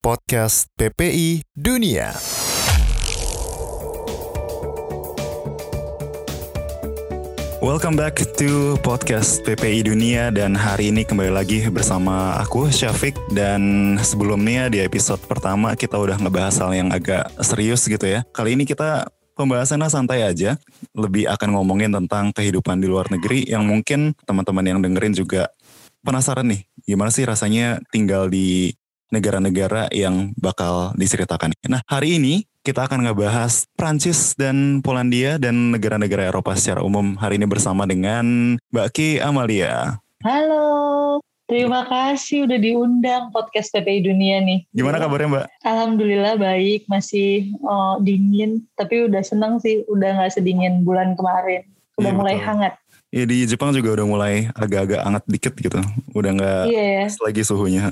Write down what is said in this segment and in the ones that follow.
Podcast PPI Dunia. Welcome back to podcast PPI Dunia dan hari ini kembali lagi bersama aku Syafiq dan sebelumnya di episode pertama kita udah ngebahas hal yang agak serius gitu ya. Kali ini kita pembahasannya santai aja, lebih akan ngomongin tentang kehidupan di luar negeri yang mungkin teman-teman yang dengerin juga penasaran nih, gimana sih rasanya tinggal di negara-negara yang bakal diceritakan. Nah, hari ini kita akan ngebahas Prancis dan Polandia dan negara-negara Eropa secara umum hari ini bersama dengan Mbak Ki Amalia. Halo, terima kasih udah diundang podcast PPI Dunia nih. Gimana kabarnya Mbak? Alhamdulillah baik, masih oh, dingin, tapi udah seneng sih, udah nggak sedingin bulan kemarin, udah Iya, mulai betul. hangat. Ya di Jepang juga udah mulai agak-agak hangat dikit gitu. Udah nggak Iya ya. pas lagi suhunya.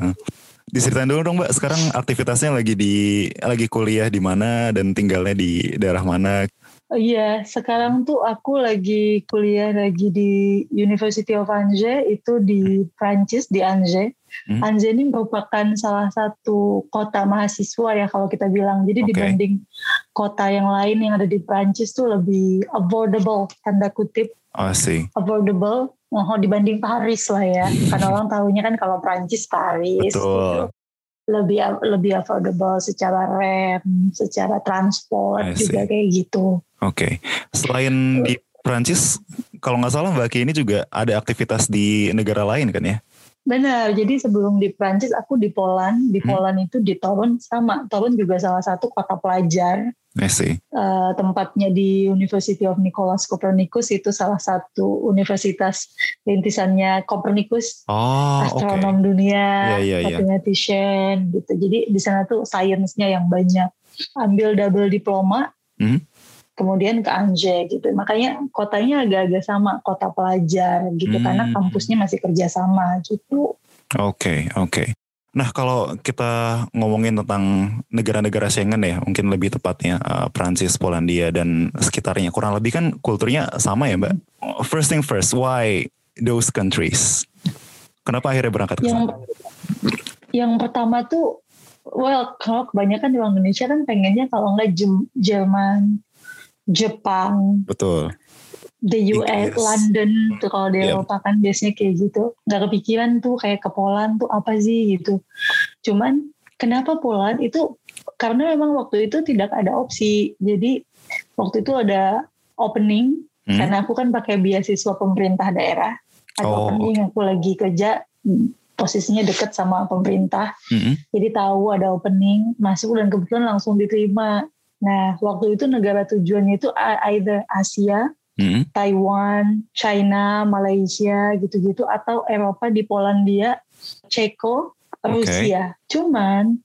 Diceritain dulu dong Mbak, sekarang aktivitasnya lagi di lagi kuliah di mana dan tinggalnya di daerah mana? Iya, sekarang tuh aku lagi kuliah lagi di University of Angers itu di Prancis di Angers. Hmm. Angers ini merupakan salah satu kota mahasiswa ya kalau kita bilang. Jadi Oke. dibanding kota yang lain yang ada di Prancis tuh lebih affordable tanda kutip Oh affordable oh, dibanding Paris lah ya. Karena orang tahunya kan kalau Prancis Paris Betul. gitu. Lebih lebih affordable secara rem, secara transport juga kayak gitu. Oke. Selain di Prancis, kalau nggak salah Mbak Ki ini juga ada aktivitas di negara lain kan ya? Benar. Jadi sebelum di Prancis aku di Poland, di Hmm. Poland itu di Torun sama. Torun juga salah satu kota pelajar. I see. Eh, tempatnya di University of Nicholas Copernicus itu salah satu universitas rintisannya Copernicus Oh, astronom dunia, Iya, iya, iya. mathematician gitu. Jadi di sana tuh sainsnya yang banyak. Ambil double diploma, Hmm. Kemudian ke Angers gitu. Makanya kotanya agak-agak sama, kota pelajar gitu. Hmm. Karena kampusnya masih kerjasama gitu. Oke, oke. Nah, kalau kita ngomongin tentang negara-negara Schengen ya, mungkin lebih tepatnya eh, Prancis, Polandia dan sekitarnya. Kurang lebih kan kulturnya sama ya, Mbak. First thing first, why those countries? Kenapa akhirnya berangkat ke Yang sana? yang pertama tuh, well kalau kebanyakan di orang Indonesia kan pengennya kalau nggak Jerman, Jepang, Betul. the US, Inggris. London tuh kalau di Iya. Eropa kan biasanya kayak gitu. Nggak kepikiran tuh kayak ke Poland tuh apa sih gitu. Cuman kenapa Poland itu karena memang waktu itu tidak ada opsi. Jadi waktu itu ada opening Hmm? karena aku kan pakai beasiswa pemerintah daerah. Ada Oh, opening aku lagi kerja hmm, posisinya deket sama pemerintah. Mm-mm. Jadi tahu ada opening, masuk dan kebetulan langsung diterima. Nah, waktu itu negara tujuannya itu either Asia, Mm-mm. Taiwan, China, Malaysia gitu-gitu atau Eropa di Polandia, Ceko. Rusia. Cuman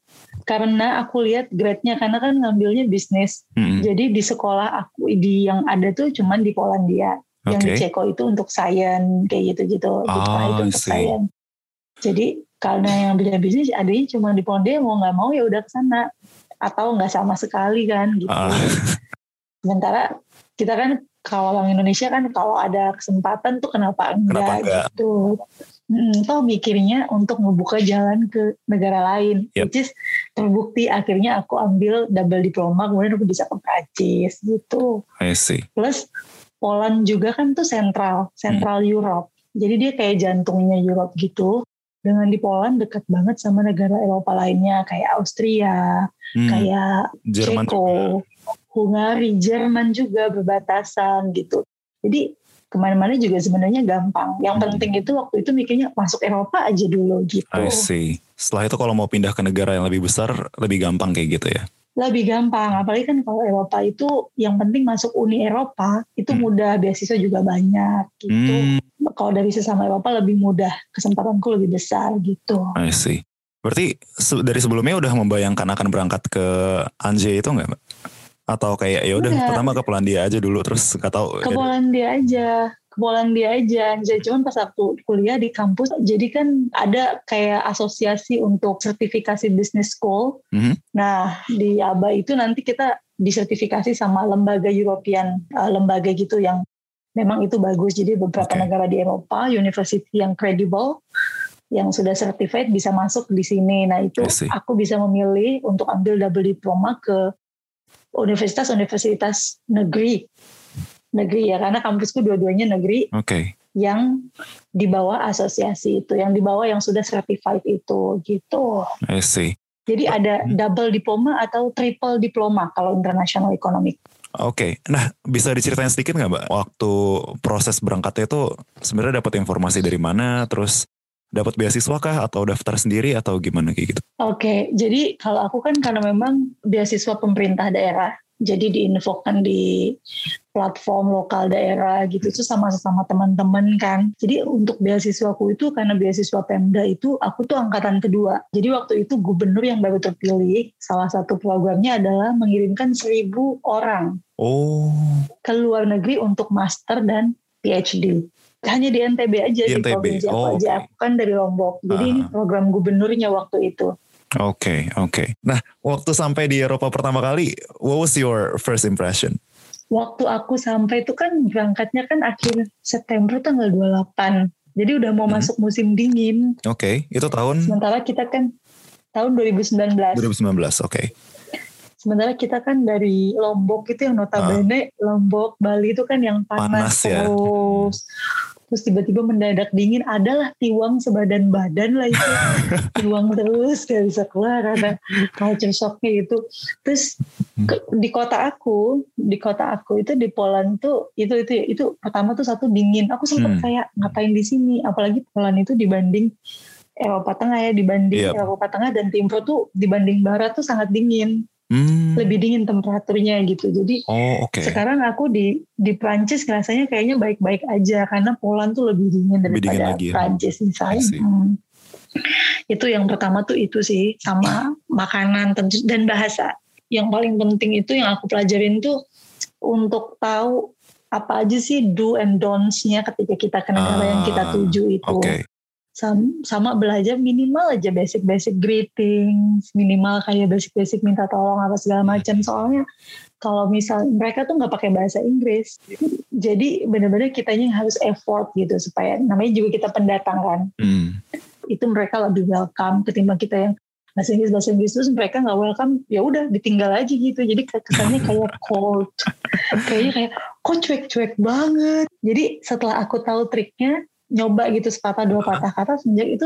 karena aku lihat grade-nya karena kan ngambilnya bisnis. Mm-mm. Jadi di sekolah aku di yang ada tuh cuman di Polandia. Yang di. Ceko itu untuk sains kayak gitu-gitu. Ah, itu untuk sains. Jadi karena yang bidang bisnis adanya cuma di Polandia mau nggak mau ya udah ke sana atau nggak sama sekali kan gitu. Ah, Sementara kita kan kalau orang Indonesia kan kalau ada kesempatan tuh kenapa enggak, Kenapa enggak? gitu. Hmm, toh mikirnya untuk membuka jalan ke negara lain. Yep. Which is terbukti akhirnya aku ambil double diploma kemudian aku bisa ke Prancis gitu. I see. Plus Poland juga kan tuh sentral, sentral Hmm. Europe. Jadi dia kayak jantungnya Europe gitu. Dengan di Poland dekat banget sama negara Eropa lainnya kayak Austria, Hmm, kayak Jerman Ceko, juga. Hungari, Jerman juga berbatasan gitu. Jadi ke mana-mana juga sebenarnya gampang. Yang Hmm. penting itu waktu itu mikirnya masuk Eropa aja dulu gitu. I see. Setelah itu kalau mau pindah ke negara yang lebih besar, lebih gampang kayak gitu ya? Lebih gampang. Apalagi kan kalau Eropa itu yang penting masuk Uni Eropa itu Hmm. mudah, beasiswa juga banyak gitu. Hmm, Kalau dari sesama Eropa lebih mudah, kesempatanku lebih besar gitu. I see. Berarti dari sebelumnya udah membayangkan akan berangkat ke Anje itu nggak, Mbak? Atau kayak ya udah Enggak. pertama ke Polandia aja dulu terus nggak tahu. Ke Polandia aja, ke Polandia aja. Anjay, cuman pas aku kuliah di kampus, jadi kan ada kayak asosiasi untuk sertifikasi business school. Mhm. Nah, di ABA itu nanti kita disertifikasi sama lembaga European, uh, lembaga gitu yang memang itu bagus. Jadi beberapa Oke. negara di Eropa, university yang credible, yang sudah certified bisa masuk di sini. Nah itu aku bisa memilih untuk ambil double diploma ke universitas-universitas negeri. Negeri ya, karena kampusku dua-duanya negeri Oke. yang di bawah asosiasi itu, yang di bawah yang sudah certified itu gitu. I see. Jadi ada double diploma atau triple diploma kalau international economic. Oke, nah bisa diceritain sedikit nggak mbak waktu proses berangkatnya itu sebenarnya dapat informasi dari mana, terus dapat beasiswa kah atau daftar sendiri atau gimana kayak gitu? Oke, jadi kalau aku kan karena memang beasiswa pemerintah daerah, jadi diinfokan di platform lokal daerah gitu itu sama sama teman-teman kan. Jadi untuk beasiswaku itu karena beasiswa Pemda itu aku tuh angkatan kedua. Jadi waktu itu gubernur yang baru terpilih salah satu programnya adalah mengirimkan seribu orang Oh, ke luar negeri untuk master dan PhD. Hanya di NTB aja Di di, NTB. provinsi aku Oh, aja. oke. Aku kan dari Lombok. Jadi ini program gubernurnya waktu itu. Oke, oke. Nah, waktu sampai di Eropa pertama kali, what was your first impression? waktu aku sampai itu kan berangkatnya kan akhir September tanggal 28. Jadi udah mau Hmm. masuk musim dingin. Oke, itu tahun Sementara kita kan tahun 2019. 2019, oke. Sementara kita kan dari Lombok itu yang notabene Lombok, Bali itu kan yang Panas panas, ya. Terus. Tiba-tiba mendadak dingin, adalah tiwang sebadan badan lah itu. tiwang terus, gak bisa keluar karena culture shocknya itu. Terus ke- di kota aku, di kota aku itu di Poland tuh itu itu itu pertama tuh satu dingin. Aku Hmm. sempat kayak ngapain di sini? Apalagi Poland itu dibanding Eropa Tengah ya, dibanding Yep. Eropa Tengah dan Timur tuh dibanding Barat tuh sangat dingin, Hmm. lebih dingin temperaturnya gitu. Jadi Oh, oke. sekarang aku di di Prancis rasanya kayaknya baik-baik aja karena Poland tuh lebih dingin Lebih dingin daripada lagi ya. Prancis misalnya. Hmm. Itu yang pertama tuh itu sih sama makanan tentu dan bahasa. Yang paling penting itu yang aku pelajarin tuh untuk tahu apa aja sih do and don'ts-nya ketika kita ke negara yang kita Ah, tuju itu. Oke. Sam- sama belajar minimal aja basic-basic greetings, minimal kayak basic-basic minta tolong apa segala macam. Soalnya kalau misal mereka tuh nggak pakai bahasa Inggris, jadi benar-benar kitanya yang harus effort gitu supaya namanya juga kita pendatang kan, Hmm. itu mereka lebih welcome ketimbang kita yang bahasa Inggris bahasa Inggris terus mereka nggak welcome ya udah ditinggal aja gitu. Jadi kesannya kayak cold. Kayaknya kayak kok cuek-cuek banget? Jadi setelah aku tahu triknya nyoba gitu sepatah dua patah kata sejak itu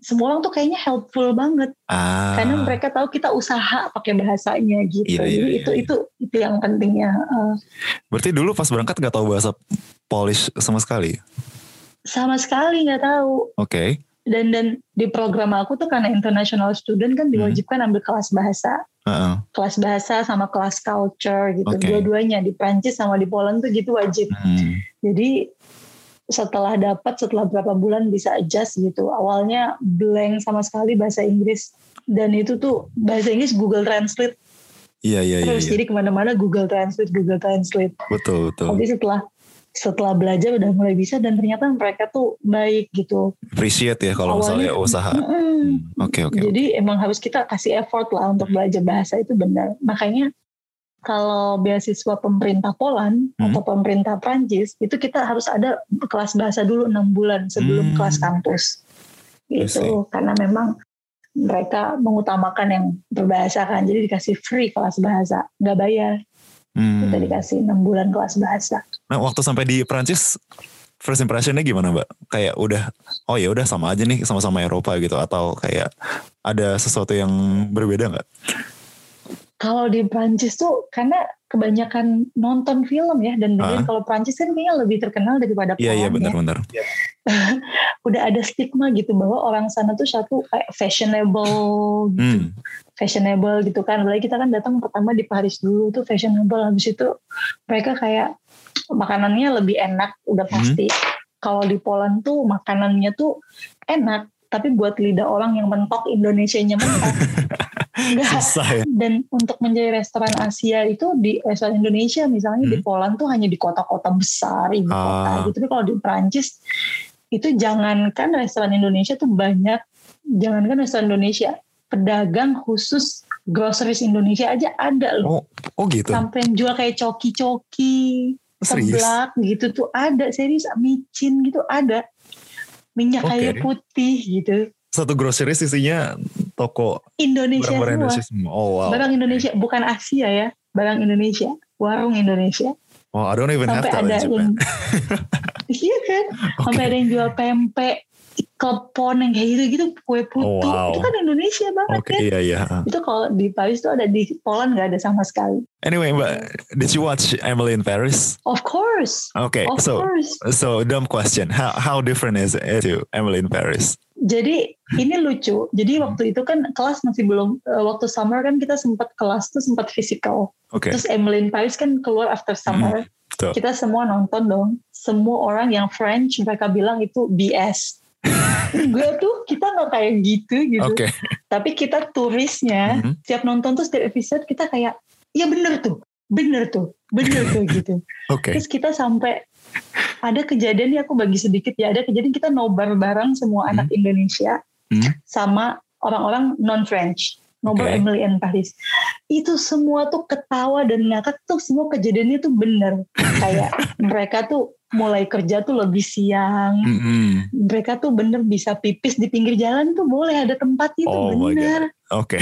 semua orang tuh kayaknya helpful banget Ah. karena mereka tahu kita usaha pakai bahasanya gitu Iya, iya, jadi iya, itu iya. itu itu yang pentingnya Eh, Berarti dulu pas berangkat nggak tahu bahasa Polish sama sekali? sama sekali nggak tahu Oke. dan dan di program aku tuh karena international student kan diwajibkan ambil kelas bahasa Heeh. kelas bahasa sama kelas culture gitu Oke. dua-duanya di Prancis sama di Poland tuh gitu wajib Hmm. jadi setelah dapat setelah berapa bulan bisa adjust gitu awalnya blank sama sekali bahasa Inggris dan itu tuh bahasa Inggris Google Translate Iya iya iya. terus iya. jadi ke mana-mana Google Translate Google Translate Betul betul. tapi setelah setelah belajar udah mulai bisa dan ternyata mereka tuh baik gitu Appreciate ya kalau misalnya usaha. Hmm, Oke oke. Jadi emang harus kita kasih effort lah untuk belajar bahasa itu benar. Makanya kalau beasiswa pemerintah Poland Hmm. atau pemerintah Prancis itu kita harus ada kelas bahasa dulu enam bulan sebelum Hmm. kelas kampus. Gitu karena memang mereka mengutamakan yang berbahasa kan. Jadi dikasih free kelas bahasa, nggak bayar. Hmm. Kita dikasih enam bulan kelas bahasa. Nah waktu sampai di Prancis first impressionnya gimana mbak? Kayak udah oh ya udah sama aja nih sama-sama Eropa gitu atau kayak ada sesuatu yang berbeda nggak? Kalau di Prancis tuh karena kebanyakan nonton film ya dan dengerin kalau Prancis kan kayaknya lebih terkenal daripada Iya iya Poland ya. benar-benar. udah ada stigma gitu bahwa orang sana tuh satu kayak fashionable gitu. Hmm. fashionable gitu kan apalagi kita kan datang pertama di Paris dulu tuh fashionable habis itu mereka kayak makanannya lebih enak udah Hmm. pasti kalau di Poland tuh makanannya tuh enak tapi buat lidah orang yang mentok Indonesianya mentok Susah ya. dan untuk menjadi restoran Asia itu di restoran Indonesia misalnya di Hmm. Poland tuh hanya di kota-kota besar ibu Ah. kota gitu tapi kalau di Prancis itu jangankan restoran Indonesia tuh banyak jangankan restoran Indonesia pedagang khusus groceries Indonesia aja ada Oh loh oh gitu. sampai yang jual kayak coki-coki Serius? seblak gitu tuh ada serius micin gitu ada minyak Oke. kayu putih gitu. Satu grocery isinya toko Indonesia barang-barang semua. Indonesia semua. Oh wow. Barang Indonesia, bukan Asia ya. Barang Indonesia, warung Indonesia. Oh, I don't even have Sampai that ada in Japan. yang, iya kan? Sampai ada yang jual pempek, klepon yang kayak gitu-gitu, kue putu. Oh, wow. Itu kan Indonesia banget Oke, kan? iya iya. Itu kalau di Paris tuh ada di Poland nggak ada sama sekali. Anyway, Mbak, did you watch Emily in Paris? Of course, Okay, of so course. so dumb question. How how different is it to Emily in Paris? Jadi ini lucu. Jadi waktu itu kan kelas masih belum eh, waktu summer kan kita sempat kelas tuh sempat physical. Oke, Terus Emily in Paris kan keluar after summer. betul. Kita semua nonton dong. Semua orang yang French mereka bilang itu BS. gue tuh kita nggak kayak gitu gitu. Oke, Tapi kita turisnya Mhm. setiap nonton tuh setiap episode kita kayak iya bener tuh, bener tuh, bener tuh gitu. oke. Terus kita sampai ada kejadian nih aku bagi sedikit ya ada kejadian kita nobar bareng semua anak Indonesia Hmm. sama orang-orang non French nobar Oke. Emily in Paris itu semua tuh ketawa dan ngakak tuh semua kejadiannya tuh bener kayak mereka tuh mulai kerja tuh lebih siang Mm-mm. mereka tuh bener bisa pipis di pinggir jalan tuh boleh ada tempat itu Oh bener Oke,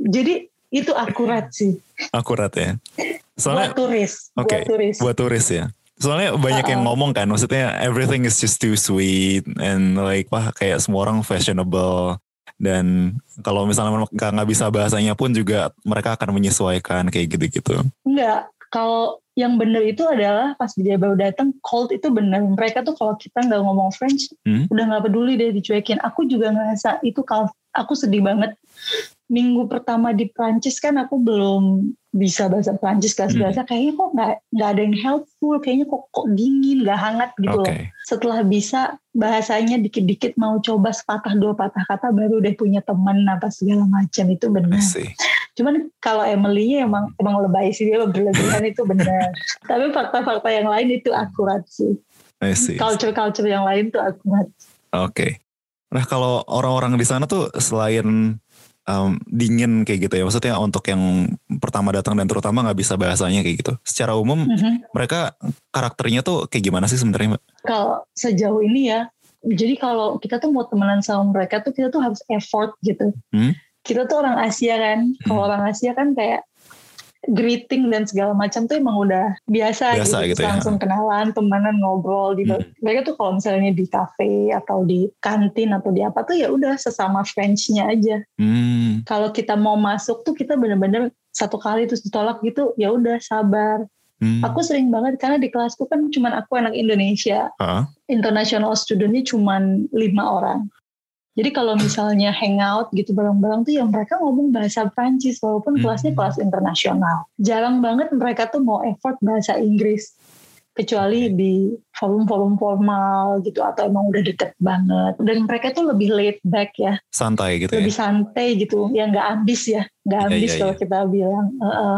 jadi itu akurat sih akurat ya. buat Soalnya turis Oke, buat turis buat turis ya. Soalnya banyak yang Uh-uh. ngomong kan, maksudnya everything is just too sweet and like wah kayak semua orang fashionable dan kalau misalnya nggak nggak bisa bahasanya pun juga mereka akan menyesuaikan kayak gitu-gitu. Enggak, kalau yang bener itu adalah pas dia baru datang cold itu bener. Mereka tuh kalau kita nggak ngomong French, Hmm? udah nggak peduli deh dicuekin. Aku juga ngerasa itu kalau aku sedih banget. Minggu pertama di Prancis kan aku belum bisa bahasa Prancis kelas Hmm. bahasa kayaknya kok nggak nggak ada yang helpful kayaknya kok kok dingin nggak hangat gitu Oke, loh setelah bisa bahasanya dikit-dikit mau coba sepatah dua patah kata baru udah punya teman apa segala macam itu benar. Cuman kalau Emily-nya emang emang lebay sih dia berlebihan itu benar. Tapi fakta-fakta yang lain itu akurat sih. Culture-culture yang lain tuh akurat. Oke. Nah kalau orang-orang di sana tuh selain um, dingin kayak gitu ya, maksudnya untuk yang pertama datang dan terutama nggak bisa bahasanya kayak gitu. Secara umum Mhm. mereka karakternya tuh kayak gimana sih sebenarnya, Mbak? Kalau sejauh ini ya, jadi kalau kita tuh mau temenan sama mereka tuh kita tuh harus effort gitu. Hmm. Kita tuh orang Asia kan. Kalau Hmm. orang Asia kan kayak greeting dan segala macam tuh emang udah biasa, Biasa gitu, gitu ya. langsung kenalan temenan ngobrol gitu. Hmm. mereka tuh kalau misalnya di cafe atau di kantin atau di apa tuh ya udah sesama French-nya aja. Hmm, kalau kita mau masuk tuh kita bener-bener satu kali terus ditolak gitu ya udah sabar. Hmm. aku sering banget karena di kelasku kan cuman aku anak Indonesia. Ah, international studentnya cuman lima orang jadi kalau misalnya hangout gitu bareng-bareng tuh ya mereka ngomong bahasa Prancis walaupun Hmm. kelasnya kelas internasional jarang banget mereka tuh mau effort bahasa Inggris kecuali di forum-forum formal gitu atau emang udah deket banget dan mereka tuh lebih laid back ya santai gitu ya. lebih santai gitu ya nggak ambis ya nggak Iya, ambis iya, kalau iya. kita bilang Heeh.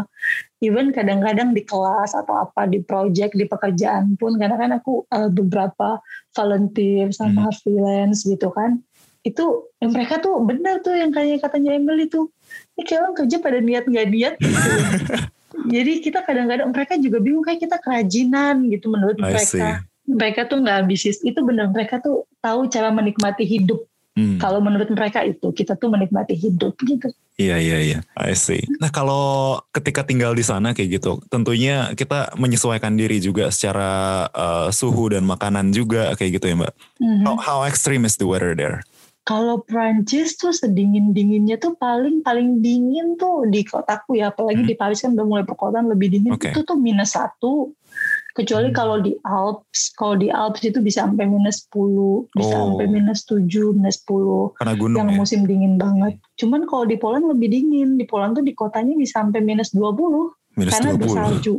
even kadang-kadang di kelas atau apa di project di pekerjaan pun karena kan aku uh, beberapa volunteer Hmm. sama freelance gitu kan itu yang mereka tuh benar tuh yang kayak katanya Emily tuh ini kayak orang kerja pada niat nggak niat gitu. jadi kita kadang-kadang mereka juga bingung kayak kita kerajinan gitu menurut I see. mereka mereka tuh nggak ambisius itu benar mereka tuh tahu cara menikmati hidup Hmm, kalau menurut mereka itu kita tuh menikmati hidup gitu. Iya iya iya. I see. Nah kalau ketika tinggal di sana kayak gitu, tentunya kita menyesuaikan diri juga secara uh, suhu dan makanan juga kayak gitu ya Mbak. Mhm. How, how extreme is the weather there? Kalau Prancis tuh sedingin dinginnya tuh paling paling dingin tuh di kotaku ya, apalagi Hmm. di Paris kan udah mulai perkotaan lebih dingin Oke. itu tuh minus satu. Kecuali Hmm. kalau di Alps, kalau di Alps itu bisa sampai minus 10, bisa Oh. sampai minus 7, minus 10 Karena gunung yang ya. musim dingin banget. Cuman kalau di Poland lebih dingin. Di Poland tuh di kotanya bisa sampai minus 20 Minus karena ada 20. salju.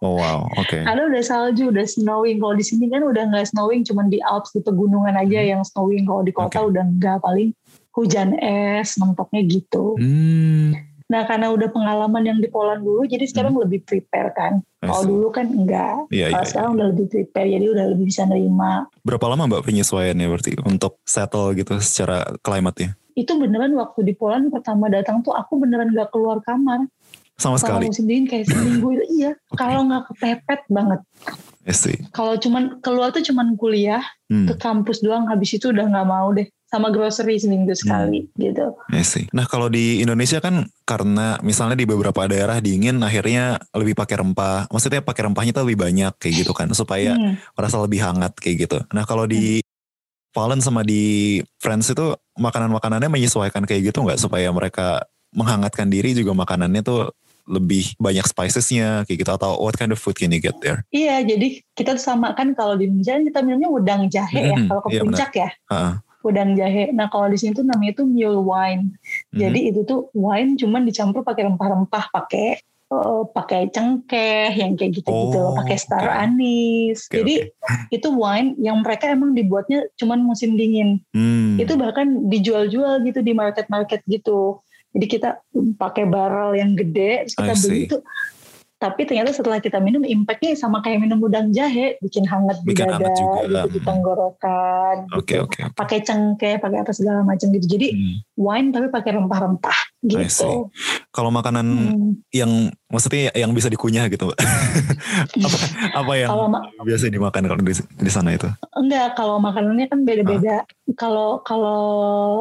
Oh wow, oke. Karena udah salju, udah snowing. Kalau di sini kan udah nggak snowing, cuman di Alps di pegunungan aja yang snowing. Kalau di kota Hmm. Oke. udah nggak, paling hujan es, mentoknya gitu. Hmm, Nah karena udah pengalaman yang di Poland dulu, jadi sekarang lebih prepare kan. Kalau dulu kan enggak. Iya, Kalau iya, sekarang udah lebih prepare, jadi udah lebih bisa nerima. Berapa lama Mbak penyesuaiannya berarti untuk settle gitu secara klimatnya? Itu beneran waktu di Poland pertama datang tuh aku beneran nggak keluar kamar. Sama Kalau sekali. musim dingin kayak seminggu itu iya. Kalau nggak kepepet banget. Kalau cuman keluar tuh cuman kuliah Hmm, ke kampus doang. Habis itu udah nggak mau deh. Sama grocery seminggu sekali gitu. I see. Nah kalau di Indonesia kan karena misalnya di beberapa daerah dingin akhirnya lebih pakai rempah. Maksudnya pakai rempahnya tuh lebih banyak kayak gitu kan. Supaya Hmm. merasa lebih hangat kayak gitu. Nah kalau di Fallen sama di Friends itu makanan-makanannya menyesuaikan kayak gitu nggak supaya mereka menghangatkan diri juga makanannya tuh lebih banyak spicesnya kayak gitu atau what kind of food can you get there? Iya, jadi kita tuh sama kan kalau di Indonesia kita minumnya udang jahe ya. Mhm, Kalau ke iya, puncak ya, Heeh. udang jahe. Nah kalau di sini tuh namanya tuh mule wine. Mhm. Jadi itu tuh wine cuman dicampur pakai rempah-rempah, pakai eh, pakai cengkeh yang kayak gitu-gitu Oh, loh, pakai star oke. anis. Oke, Jadi itu wine yang mereka emang dibuatnya cuman musim dingin. Hmm. Itu bahkan dijual-jual gitu di market-market gitu. Jadi kita pakai barrel yang gede, terus kita beli itu. Tapi ternyata setelah kita minum, impactnya sama kayak minum udang jahe, bikin hangat di Bikin dada, hangat juga. gitu, di tenggorokan. Oke gitu. oke. oke. Pakai cengkeh, pakai apa segala macam gitu. Jadi Hmm. Wine tapi pakai rempah-rempah gitu. Kalau makanan Hmm. yang maksudnya yang bisa dikunyah gitu, apa apa yang Kalau biasa dimakan kalau di, di sana itu? enggak, kalau makanannya kan beda-beda. Kalau kalau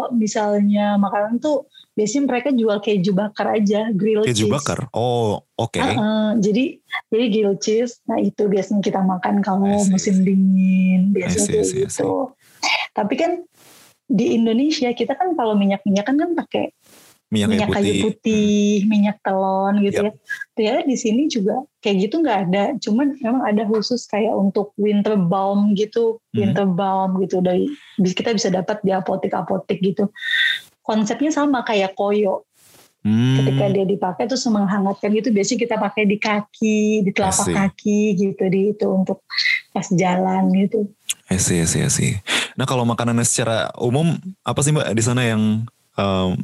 misalnya makanan tuh biasanya mereka jual keju bakar aja, grilled Keju cheese. bakar. Oh, oke. Uh-uh, jadi jadi grilled cheese, nah itu biasanya kita makan kalau musim dingin biasanya see, kayak see, see. gitu. Tapi kan di Indonesia kita kan kalau minyak-minyakan kan pakai Minyak, minyak kayu putih. putih, minyak telon gitu Yap. ya. Ternyata di sini juga kayak gitu nggak ada. Cuman memang ada khusus kayak untuk winter balm gitu, Hmm. winter balm gitu dari kita bisa dapat di apotek-apotek gitu. Konsepnya sama kayak koyo. Hmm. Ketika dia dipakai terus menghangatkan gitu. Biasanya kita pakai di kaki, di telapak kaki gitu di itu untuk pas jalan gitu. I see, I see, I see. Nah kalau makanannya secara umum apa sih mbak di sana yang um,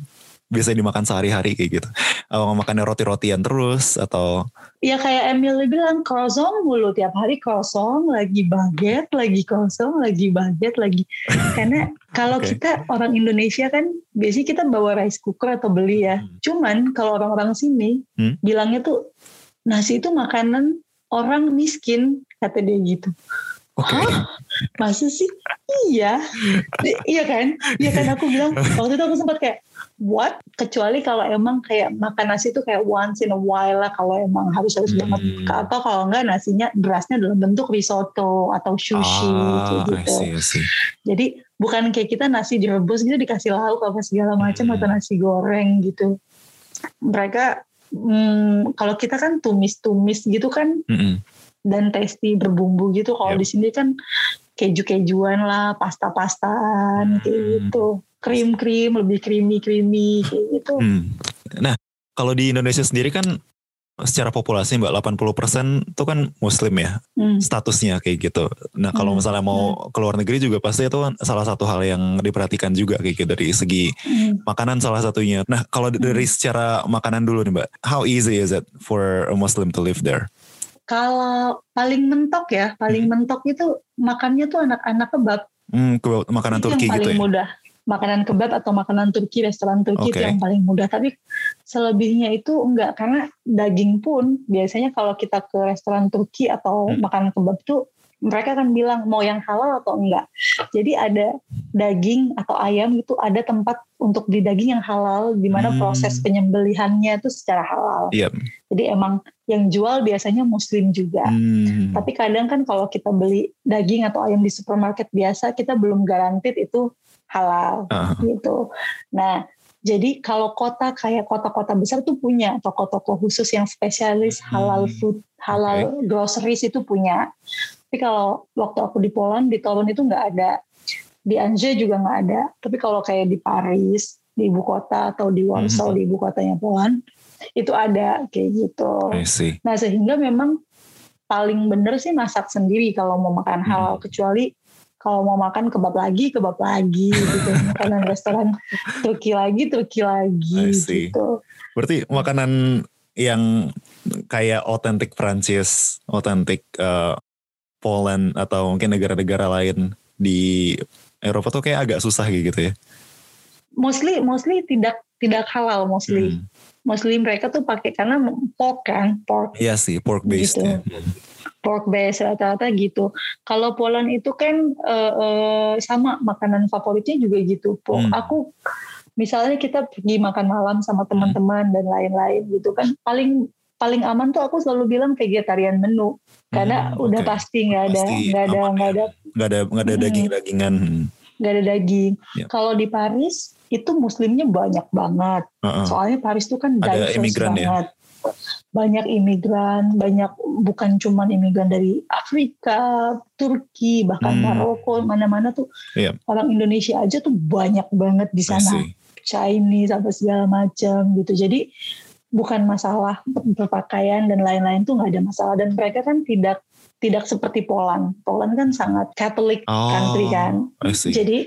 biasa dimakan sehari-hari kayak gitu? Apa makannya roti-rotian terus atau? Ya kayak Emily bilang croissant mulu tiap hari croissant lagi baget lagi croissant lagi baget lagi karena kalau Oke. kita orang Indonesia kan biasanya kita bawa rice cooker atau beli ya Hmm. cuman kalau orang-orang sini Hmm. bilangnya tuh nasi itu makanan orang miskin kata dia gitu Oke. Hah? masa sih iya iya kan iya kan aku bilang waktu itu aku sempat kayak what kecuali kalau emang kayak makan nasi itu kayak once in a while lah kalau emang harus harus Hmm. banget atau kalau enggak nasinya berasnya dalam bentuk risotto atau sushi Ah, I gitu see, I see. jadi bukan kayak kita nasi direbus gitu dikasih lauk apa segala macam Hmm. atau nasi goreng gitu mereka hmm, kalau kita kan tumis-tumis gitu kan Mm-mm. Dan tasty berbumbu gitu. Kalau Yep. di sini kan keju-kejuan lah, pasta-pastaan Hmm. kayak gitu. Krim-krim, lebih creamy-creamy kayak gitu. Hmm. Nah kalau di Indonesia sendiri kan secara populasi mbak 80% itu kan muslim ya Hmm. statusnya kayak gitu. Nah kalau Hmm. misalnya mau ke luar negeri juga pasti itu kan salah satu hal yang diperhatikan juga kayak gitu dari segi Hmm. makanan salah satunya. Nah kalau dari secara makanan dulu nih mbak, how easy is it for a Muslim to live there? Kalau paling mentok ya, paling mentok itu makannya tuh anak-anak kebab. Hmm, ke- makanan itu Turki yang gitu paling ya? mudah. Makanan kebab atau makanan Turki, restoran Turki Oke. itu yang paling mudah. Tapi selebihnya itu enggak karena daging pun biasanya kalau kita ke restoran Turki atau Hmm. makanan kebab tuh mereka akan bilang mau yang halal atau enggak. Jadi ada daging atau ayam itu ada tempat untuk di daging yang halal di mana Hmm. proses penyembelihannya itu secara halal. Iya. Jadi emang yang jual biasanya muslim juga. Hmm. Tapi kadang kan kalau kita beli daging atau ayam di supermarket biasa, kita belum garantit itu halal Ah, gitu. Nah, jadi kalau kota kayak kota-kota besar tuh punya toko-toko khusus yang spesialis halal Hmm. food, halal groceries itu punya. Tapi kalau waktu aku di Poland, di Toron itu nggak ada. Di Angers juga nggak ada. Tapi kalau kayak di Paris, di ibu kota atau di Warsaw, Hmm. di ibu kotanya Poland, itu ada kayak gitu. Nah sehingga memang paling bener sih masak sendiri kalau mau makan Hmm. halal kecuali kalau mau makan kebab lagi kebab lagi gitu makanan restoran Turki lagi Turki lagi gitu Berarti makanan yang kayak otentik Prancis, otentik eh, Poland atau mungkin negara-negara lain di Eropa tuh kayak agak susah gitu ya. mostly mostly tidak tidak halal mostly. Hmm. Mostly mereka tuh pakai karena pork kan, pork Iya sih, pork based Gitu. ya. pork base rata-rata gitu. Kalau Poland itu kan eh, eh, sama makanan favoritnya juga gitu. Po- Hmm. Aku misalnya kita pergi makan malam sama teman-teman dan lain-lain gitu kan paling paling aman tuh aku selalu bilang vegetarian menu karena Hmm, udah oke. pasti nggak ada Pasti nggak ada nggak ya. ada Nggak ada nggak ada Hmm. daging-dagingan. Hmm. nggak ada daging. Ya. Kalau di Paris itu muslimnya banyak banget. Heeh. Soalnya Paris tuh kan Ada imigran ya? banget. Banyak imigran, banyak bukan cuman imigran dari Afrika, Turki, bahkan Hmm. Maroko, mana-mana tuh Iya. orang Indonesia aja tuh banyak banget di sana. Chinese apa segala macam gitu. Jadi bukan masalah berpakaian dan lain-lain tuh nggak ada masalah dan mereka kan tidak tidak seperti Poland. Poland kan sangat Catholic Oh, country kan. Jadi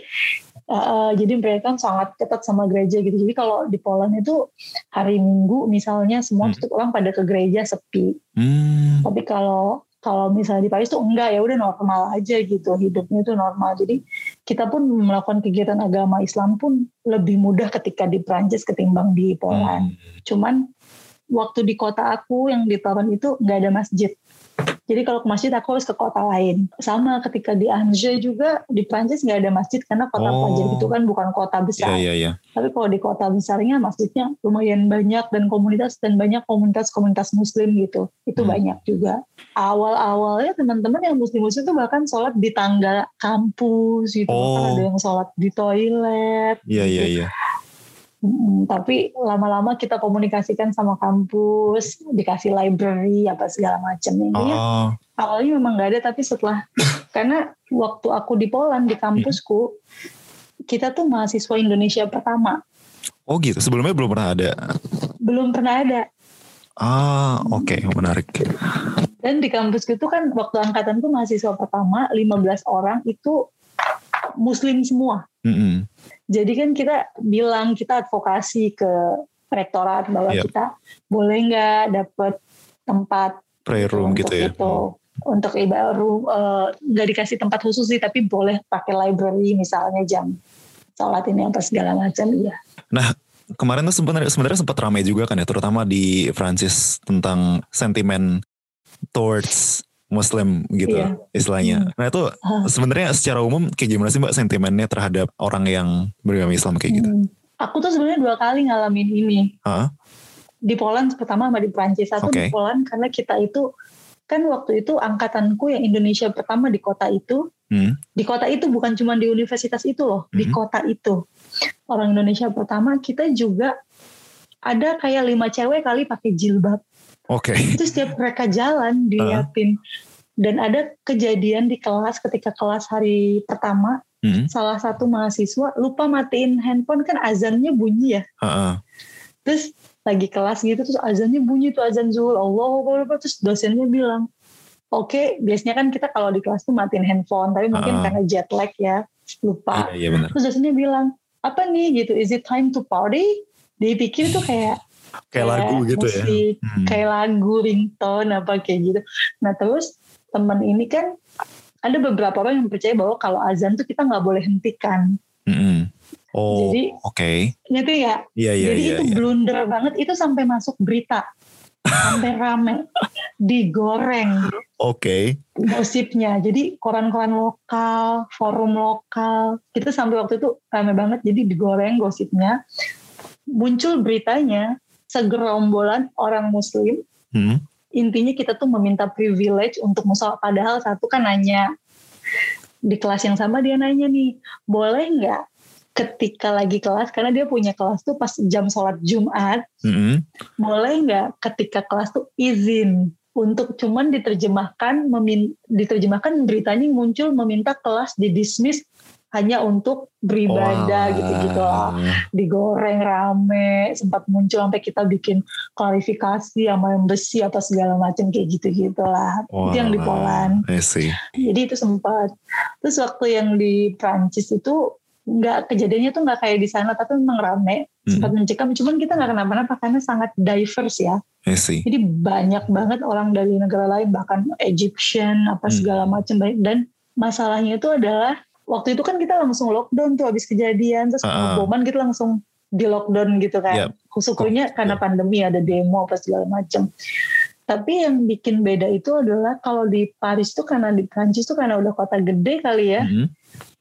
uh, jadi mereka kan sangat ketat sama gereja gitu. Jadi kalau di Poland itu hari Minggu misalnya semua Hmm. tuh orang pada ke gereja sepi. Hmm. Tapi kalau kalau misalnya di Paris tuh enggak ya udah normal aja gitu hidupnya itu normal. Jadi kita pun melakukan kegiatan agama Islam pun lebih mudah ketika di Prancis ketimbang di Poland. Hmm. Cuman waktu di kota aku yang di Poland itu nggak ada masjid. Jadi kalau ke masjid aku harus ke kota lain. Sama ketika di Angers juga di Prancis nggak ada masjid karena kota Oh. pelajar itu kan bukan kota besar. iya iya. Tapi kalau di kota besarnya masjidnya lumayan banyak dan komunitas dan banyak komunitas-komunitas muslim gitu. Itu Hmm. banyak juga. Awal-awalnya teman-teman yang muslim-muslim itu bahkan sholat di tangga kampus gitu. Bahkan Oh. ada yang sholat di toilet. Iya iya gitu. iya. Mm, tapi lama-lama kita komunikasikan sama kampus, dikasih library apa segala macam. Intinya Oh. awalnya memang nggak ada tapi setelah karena waktu aku di Poland di kampusku kita tuh mahasiswa Indonesia pertama Oh gitu. Sebelumnya belum pernah ada. belum pernah ada Ah, oke, menarik. dan di kampusku itu kan waktu angkatan tuh mahasiswa pertama 15 orang itu muslim semua Mm-mm. jadi kan kita bilang kita advokasi ke rektorat bahwa Yap. kita boleh nggak dapat tempat Prayer room untuk gitu ya. itu untuk ibadah room eh, nggak dikasih tempat khusus sih tapi boleh pakai library misalnya jam sholat ini apa segala macam iya Kemarin tuh sebenarnya sebenarnya sempat ramai juga kan ya, terutama di Prancis tentang sentimen towards Muslim gitu Iya. istilahnya. Nah itu Ah. sebenarnya secara umum kayak gimana sih mbak sentimennya terhadap orang yang beragama Islam kayak gitu? Hmm. aku tuh sebenarnya dua kali ngalamin ini Hah? di Poland pertama sama di Prancis satu Oke. di Poland karena kita itu kan waktu itu angkatanku yang Indonesia pertama di kota itu Hmm. di kota itu bukan cuma di universitas itu loh di Mhm. kota itu orang Indonesia pertama kita juga ada kayak lima cewek kali pakai jilbab Oke. itu setiap mereka jalan diliatin dan ada kejadian di kelas ketika kelas hari pertama Hmm. salah satu mahasiswa lupa matiin handphone kan azannya bunyi ya Ha-ha. terus lagi kelas gitu terus azannya bunyi tuh azan zuhur Allah terus dosennya bilang oke biasanya kan kita kalau di kelas tuh matiin handphone tapi mungkin Ah. karena jet lag ya lupa Iya iya benar. terus dosennya bilang apa nih gitu is it time to party dia pikir tuh kayak Kayak lagu gitu ya. musik, Hmm. kayak lagu ringtone apa kayak gitu nah terus teman ini kan ada beberapa orang yang percaya bahwa kalau azan tuh kita nggak boleh hentikan Mm-mm. Oh, Jadi- oke. ngerti nggak Iya iya Jadi iya. itu iya. blunder banget. Itu sampai masuk berita. sampai rame. Digoreng Oke. gosipnya. Jadi koran-koran lokal, forum lokal. Itu sampai waktu itu rame banget. Jadi digoreng gosipnya. Muncul beritanya segerombolan orang muslim. Hmm. Intinya kita tuh meminta privilege untuk musola. Padahal satu kan nanya. Di kelas yang sama dia nanya nih. Boleh nggak ketika lagi kelas karena dia punya kelas tuh pas jam sholat Jumat Mm-mm. boleh nggak ketika kelas tuh izin untuk cuman diterjemahkan memin diterjemahkan beritanya muncul meminta kelas di dismiss hanya untuk beribadah gitu-gitu digoreng rame sempat muncul sampai kita bikin klarifikasi sama yang besi apa segala macam kayak gitu-gitu lah. Itu yang di Poland. Jadi itu sempat. Terus waktu yang di Prancis itu nggak kejadiannya tuh nggak kayak di sana tapi memang rame. Hmm. sempat mencekam cuman kita nggak kenapa-napa karena sangat diverse ya. Jadi banyak banget orang dari negara lain bahkan Egyptian apa Hmm. segala macam. Dan masalahnya itu adalah waktu itu kan kita langsung lockdown tuh habis kejadian terus ah. pengeboman kita langsung di lockdown gitu kan. Yap. Syukurnya karena pandemi ada demo apa segala macam. Tapi yang bikin beda itu adalah kalau di Paris tuh karena di Prancis tuh karena udah kota gede kali ya. Mhm.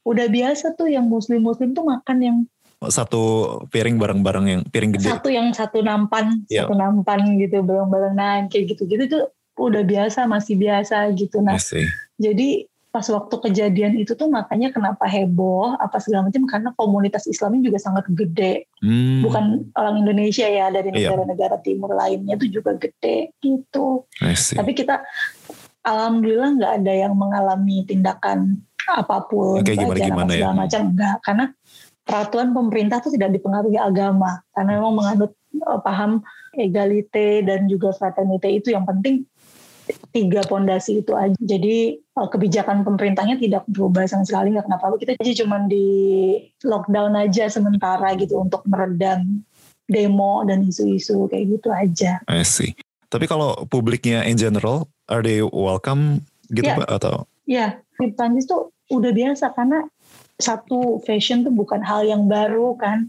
Udah biasa tuh yang muslim-muslim tuh makan yang Satu piring bareng-bareng yang piring gede. satu yang satu nampan, Iya. satu nampan gitu bareng-barengan kayak gitu-gitu tuh udah biasa, masih biasa gitu. Nah, jadi pas waktu kejadian itu tuh makanya kenapa heboh apa segala macam karena komunitas Islamnya juga sangat gede. Hmm, Bukan orang Indonesia ya dari Iya. negara-negara timur lainnya tuh juga gede gitu. Tapi kita alhamdulillah nggak ada yang mengalami tindakan apa pun Kayak pelecehan gimana-gimana apa ya. segala macam enggak karena peraturan pemerintah tuh tidak dipengaruhi agama karena memang menganut eh, paham egalite dan juga fraternite itu yang penting tiga pondasi itu aja. Jadi eh, kebijakan pemerintahnya tidak berubah sama sekali nggak kenapa kita aja cuman di lockdown aja sementara gitu untuk meredam demo dan isu-isu kayak gitu aja. I see. Tapi kalau publiknya in general, are they welcome gitu Ya. Mbak? Atau Ya, di Prancis tuh udah biasa karena satu fashion tuh bukan hal yang baru kan.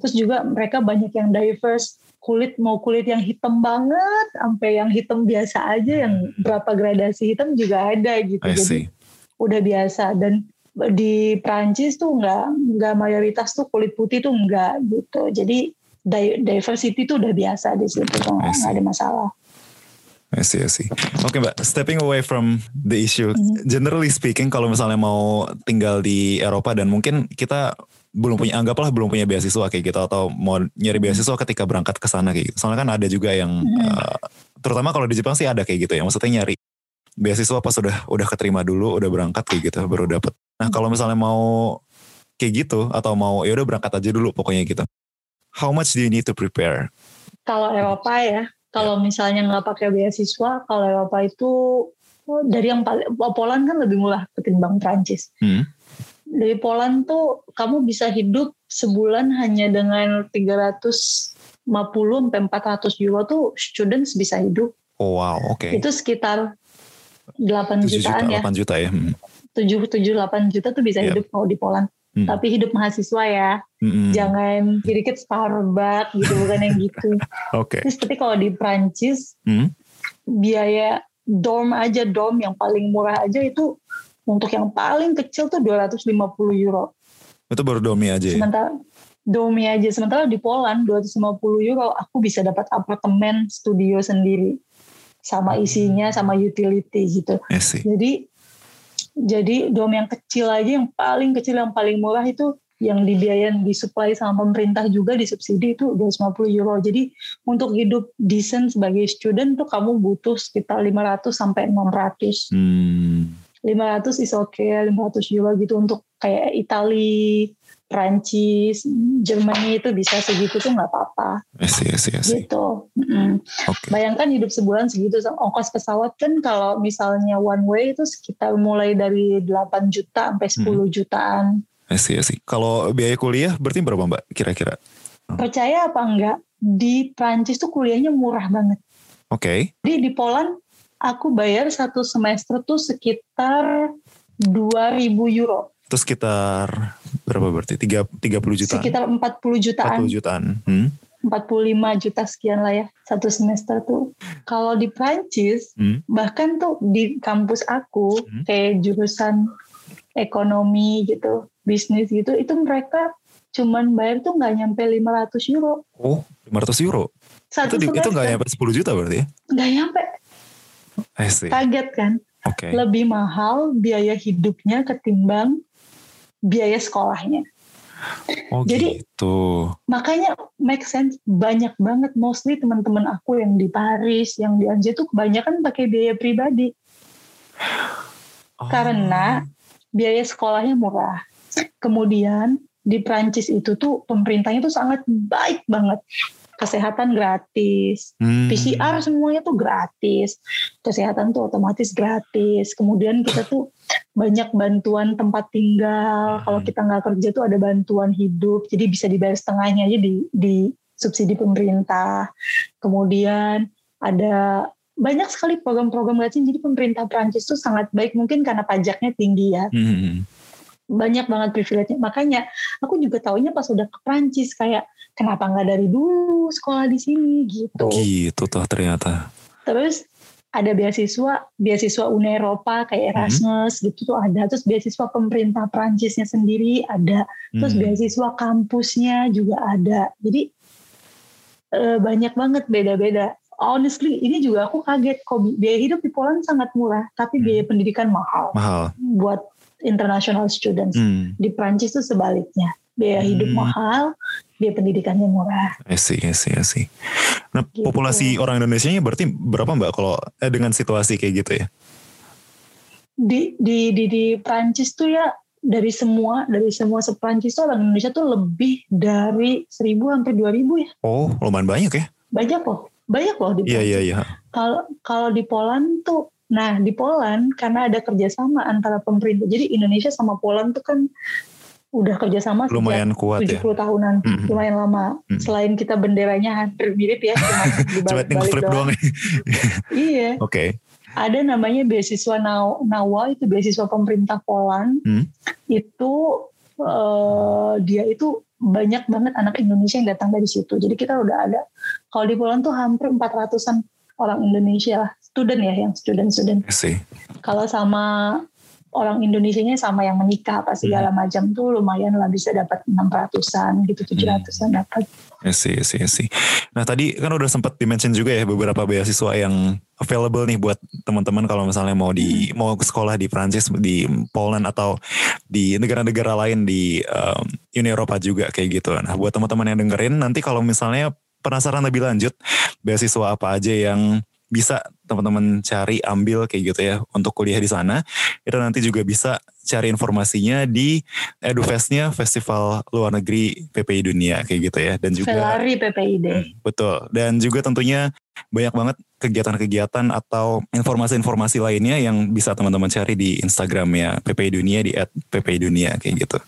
Terus juga mereka banyak yang diverse. Kulit mau kulit yang hitam banget, sampai yang hitam biasa aja, yang berapa gradasi hitam juga ada gitu. Jadi udah biasa dan di Prancis tuh nggak nggak mayoritas tuh kulit putih tuh nggak gitu. Jadi di- diversity tuh udah biasa di situ tuh nggak ada masalah. I see, I see. Oke Mbak, stepping away from the issue, Mhm. generally speaking, kalau misalnya mau tinggal di Eropa dan mungkin kita belum punya, anggaplah belum punya beasiswa kayak gitu atau mau nyari beasiswa ketika berangkat ke sana kayak gitu. Soalnya kan ada juga yang, Mhm. eh, terutama kalau di Jepang sih ada kayak gitu ya, maksudnya nyari beasiswa pas udah udah keterima dulu, udah berangkat kayak gitu, baru dapet. Nah kalau misalnya mau kayak gitu atau mau ya udah berangkat aja dulu pokoknya gitu. How much do you need to prepare? Kalau Eropa ya, kalau misalnya nggak pakai beasiswa, kalau Eropa itu dari yang paling Poland kan lebih murah ketimbang Prancis. Hmm. Dari Poland tuh kamu bisa hidup sebulan hanya dengan 350 sampai 400 euro tuh students bisa hidup. Oh wow, oke. Itu sekitar 8 7 juta, jutaan ya. 8 juta ya. Hmm. 7 7 8 juta tuh bisa Iya. hidup kalau di Poland. Hmm. Tapi hidup mahasiswa ya. Mm-mm. Jangan dikit Starbucks gitu bukan yang gitu. Oke. Terus tapi kalau di Prancis Hmm. biaya dorm aja dorm yang paling murah aja itu untuk yang paling kecil tuh 250 euro. Itu baru domi aja ya? Sementara domi aja sementara di Poland 250 euro aku bisa dapat apartemen studio sendiri sama isinya sama utility gitu. Jadi jadi dom yang kecil aja yang paling kecil yang paling murah itu yang dibiayain disuplai sama pemerintah juga disubsidi itu 250 euro. Jadi untuk hidup decent sebagai student tuh kamu butuh sekitar 500 sampai 600. Hmm. 500 is okay, 500 euro gitu untuk kayak Itali, Prancis, Jerman itu bisa segitu tuh nggak apa-apa I see, I see, I see. gitu. Mm. Oke. Bayangkan hidup sebulan segitu, ongkos pesawat kan kalau misalnya one way itu sekitar mulai dari 8 juta sampai 10 jutaan. I see, I see. Kalau biaya kuliah berarti berapa mbak kira-kira? Percaya apa enggak, di Prancis tuh kuliahnya murah banget. Oke. Jadi di Poland aku bayar satu semester tuh sekitar 2000 euro, Itu sekitar berapa berarti? Tiga, 30 jutaan? sekitar 40 jutaan. 40 jutaan. Hmm. 45 juta sekian lah ya satu semester tuh. Kalau di Prancis Hmm. bahkan tuh di kampus aku Hmm. kayak jurusan ekonomi gitu, bisnis gitu, itu mereka cuman bayar tuh nggak nyampe 500 euro Oh, 500 euro. satu Itu, di- itu semester. nggak nyampe 10 juta berarti ya? Nggak nyampe, I see. kaget kan? Oke. Lebih mahal biaya hidupnya ketimbang biaya sekolahnya. Oh jadi- gitu. Makanya make sense banyak banget mostly teman-teman aku yang di Paris, yang di Anjay tuh kebanyakan pakai biaya pribadi. Oh. karena biaya sekolahnya murah. Kemudian di Prancis itu tuh pemerintahnya tuh sangat baik banget. Kesehatan gratis, Hmm. PCR semuanya tuh gratis. Kesehatan tuh otomatis gratis. Kemudian kita tuh banyak bantuan tempat tinggal. Kalau Hmm. kita nggak kerja tuh ada bantuan hidup. Jadi bisa dibayar setengahnya aja di, di subsidi pemerintah. Kemudian ada banyak sekali program-program gratis. Jadi pemerintah Prancis tuh sangat baik. Mungkin karena pajaknya tinggi ya. Hmm. Banyak banget privilege-nya. Makanya aku juga taunya pas udah ke Prancis kayak kenapa nggak dari dulu sekolah di sini gitu. Gitu tuh ternyata. Terus ada beasiswa beasiswa Uni Eropa kayak Hmm. Erasmus gitu tuh ada. Terus beasiswa pemerintah Prancisnya sendiri ada. Terus Hmm. beasiswa kampusnya juga ada. Jadi eh, banyak banget beda-beda. Honestly, ini juga aku kaget kok biaya hidup di Poland sangat murah, tapi Hmm. biaya pendidikan mahal Mahal. buat international students. Hmm. Di Prancis tuh sebaliknya, biaya hidup Hmm. mahal, biaya pendidikannya murah. I see, I see, I see. Nah, Gitu. populasi orang Indonesia-nya berarti berapa Mbak kalau eh, dengan situasi kayak gitu ya? Di di di di Prancis tuh ya dari semua dari semua seprancis orang Indonesia tuh lebih dari 1000 sampai 2000 ya. Oh, lumayan banyak ya? Banyak loh. Banyak loh di Iya, Prancis. iya, iya. Kalau kalau di Poland tuh, nah di Poland karena ada kerjasama antara pemerintah. Jadi Indonesia sama Poland tuh kan udah kerjasama sejak Lumayan kuat ya. 70 tahunan, Mhm. lumayan lama. Mhm. Selain kita benderanya hampir mirip ya, cuma tinggal dibalik-balik flip doang. ya. Iya, Oke. ada namanya beasiswa Naw- Nawa itu beasiswa pemerintah Poland. Hmm. Itu eh, dia itu banyak banget anak Indonesia yang datang dari situ. Jadi kita udah ada. Kalau di Poland tuh hampir 400-an orang Indonesia lah, student ya, yang student-student. Kalau sama orang Indonesianya sama yang menikah apa segala Hmm. macam tuh lumayan lah bisa dapat 600-an gitu, 700-an dapat. I see, I see, I see. Nah tadi kan udah sempat dimention juga ya beberapa beasiswa yang available nih buat teman-teman kalau misalnya mau di mau ke sekolah di Prancis, di Poland atau di negara-negara lain di um, Uni Eropa juga kayak gitu. Nah buat teman-teman yang dengerin nanti kalau misalnya penasaran lebih lanjut beasiswa apa aja yang bisa teman-teman cari ambil kayak gitu ya untuk kuliah di sana. Itu nanti juga bisa cari informasinya di EduFest-nya Festival Luar Negeri PPI Dunia kayak gitu ya. Dan juga Velari PPID. Hmm, betul. Dan juga tentunya banyak banget kegiatan-kegiatan atau informasi-informasi lainnya yang bisa teman-teman cari di Instagramnya PPI Dunia di @PPI kayak gitu.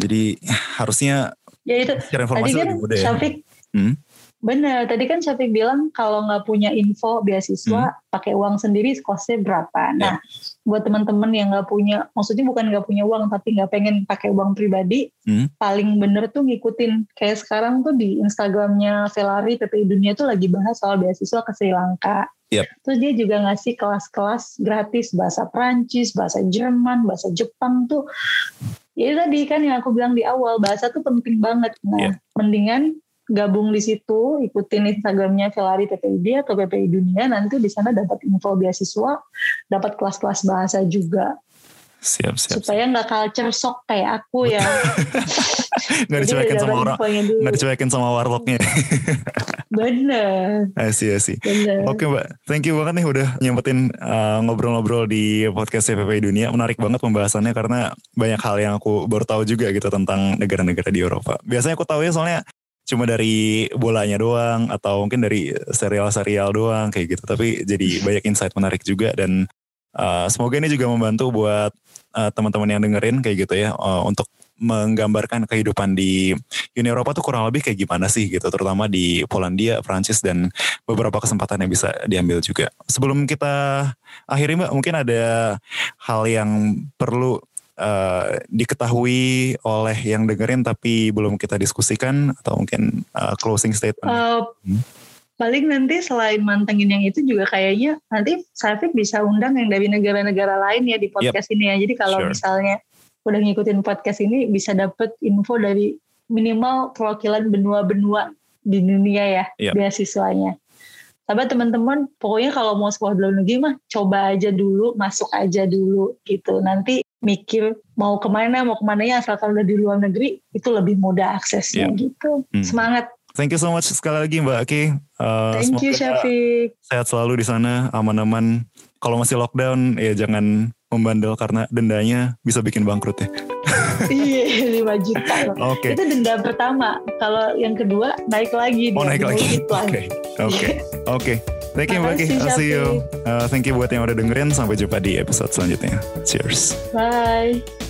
Jadi harusnya Ya itu cari tadi informasi kan lebih mudah ya. Syafiq Hmm? Bener tadi kan Syafiq bilang kalau nggak punya info beasiswa Hmm. pakai uang sendiri kosnya berapa nah buat teman-teman yang nggak punya maksudnya bukan nggak punya uang tapi nggak pengen pakai uang pribadi Hmm. paling bener tuh ngikutin kayak sekarang tuh di Instagramnya Velari PPI Dunia tuh lagi bahas soal beasiswa ke Sri Lanka Yep. terus dia juga ngasih kelas-kelas gratis bahasa Prancis bahasa Jerman bahasa Jepang tuh ya tadi kan yang aku bilang di awal bahasa tuh penting banget nah Yep. mendingan gabung di situ, ikutin Instagramnya Velari PPID atau PPI Dunia, nanti di sana dapat info beasiswa, dapat kelas-kelas bahasa juga, siap siap, supaya nggak culture shock kayak aku ya. nggak dicuekin sama orang nggak dicuekin sama warlocknya Bener, I see, I see. bener. Oke mbak, thank you banget nih udah nyempetin uh, ngobrol-ngobrol di podcast CPP Dunia. Menarik banget pembahasannya karena banyak hal yang aku baru tahu juga gitu tentang negara-negara di Eropa. Biasanya aku tahu ya soalnya cuma dari bolanya doang atau mungkin dari serial-serial doang kayak gitu. Tapi jadi banyak insight menarik juga dan uh, semoga ini juga membantu buat uh, teman-teman yang dengerin kayak gitu ya uh, untuk menggambarkan kehidupan di Uni Eropa tuh kurang lebih kayak gimana sih gitu terutama di Polandia, Prancis dan beberapa kesempatan yang bisa diambil juga. Sebelum kita akhiri Mbak, mungkin ada hal yang perlu uh, diketahui oleh yang dengerin tapi belum kita diskusikan atau mungkin uh, closing statement. Eh, Hmm. paling nanti selain mantengin yang itu juga kayaknya nanti Safik bisa undang yang dari negara-negara lain ya di podcast ini ya. Jadi kalau Sure. misalnya udah ngikutin podcast ini bisa dapet info dari minimal perwakilan benua-benua di dunia ya Yep. beasiswanya. Tapi teman-teman pokoknya kalau mau sekolah di luar negeri mah coba aja dulu, masuk aja dulu gitu. Nanti mikir mau ke mana, mau ke mana ya asalkan udah di luar negeri itu lebih mudah aksesnya gitu. Hmm. Semangat. Thank you so much sekali lagi Mbak Aki. Uh, Thank you Syafiq. sehat selalu di sana, aman-aman. Kalau masih lockdown ya jangan membandel karena dendanya bisa bikin bangkrut ya. Iya 5 juta. Oke. Itu denda pertama. Kalau yang kedua naik lagi. Oh naik lagi. Oke. Oke. Oke. Thank you Mbak Ki. I'll see you. Uh, thank you buat yang udah dengerin. Sampai jumpa di episode selanjutnya. Cheers. Bye.